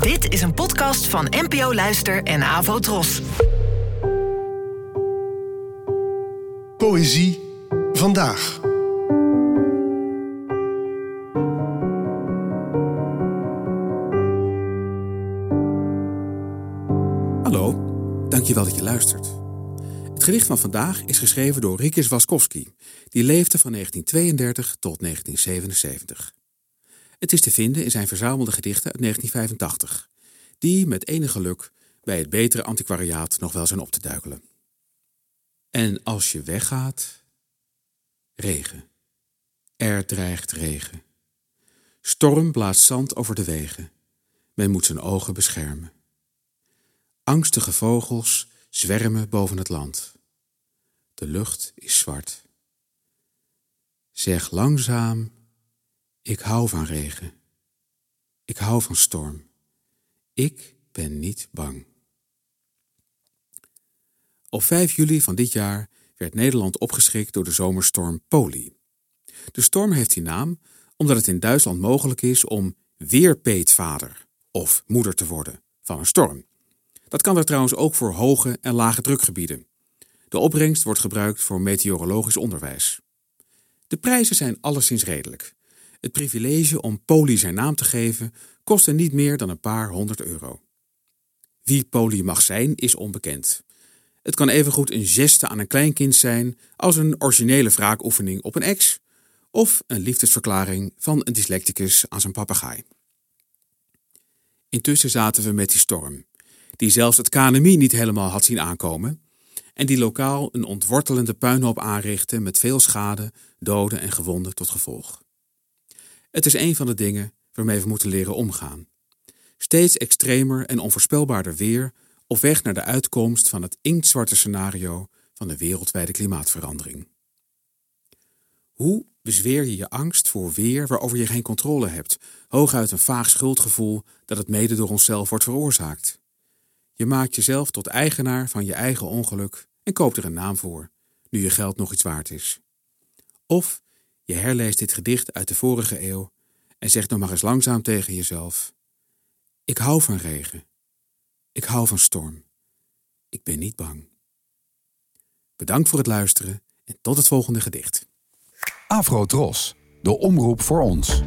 Dit is een podcast van NPO Luister en Avo Tros. Poëzie vandaag. Hallo, dankjewel dat je luistert. Het gedicht van vandaag is geschreven door Rikis Waskowski, die leefde van 1932 tot 1977. Het is te vinden in zijn verzamelde gedichten uit 1985, die met enig geluk bij het betere antiquariaat nog wel zijn op te duikelen. En als je weggaat, regen. Er dreigt regen. Storm blaast zand over de wegen. Men moet zijn ogen beschermen. Angstige vogels zwermen boven het land. De lucht is zwart. Zeg langzaam, ik hou van regen. Ik hou van storm. Ik ben niet bang. Op 5 juli van dit jaar werd Nederland opgeschrikt door de zomerstorm Poli. De storm heeft die naam omdat het in Duitsland mogelijk is om weerpeetvader of moeder te worden van een storm. Dat kan er trouwens ook voor hoge en lage drukgebieden. De opbrengst wordt gebruikt voor meteorologisch onderwijs. De prijzen zijn alleszins redelijk. Het privilege om Poli zijn naam te geven kostte niet meer dan een paar honderd euro. Wie Poli mag zijn is onbekend. Het kan evengoed een geste aan een kleinkind zijn als een originele wraakoefening op een ex of een liefdesverklaring van een dyslecticus aan zijn papegaai. Intussen zaten we met die storm, die zelfs het KNMI niet helemaal had zien aankomen en die lokaal een ontwortelende puinhoop aanrichtte met veel schade, doden en gewonden tot gevolg. Het is een van de dingen waarmee we moeten leren omgaan. Steeds extremer en onvoorspelbaarder weer op weg naar de uitkomst van het inktzwarte scenario van de wereldwijde klimaatverandering. Hoe bezweer je je angst voor weer waarover je geen controle hebt, hooguit een vaag schuldgevoel dat het mede door onszelf wordt veroorzaakt? Je maakt jezelf tot eigenaar van je eigen ongeluk en koopt er een naam voor, nu je geld nog iets waard is. Of je herleest dit gedicht uit de vorige eeuw en zegt nog maar eens langzaam tegen jezelf: Ik hou van regen. Ik hou van storm. Ik ben niet bang. Bedankt voor het luisteren en tot het volgende gedicht. Afro Tros, de omroep voor ons.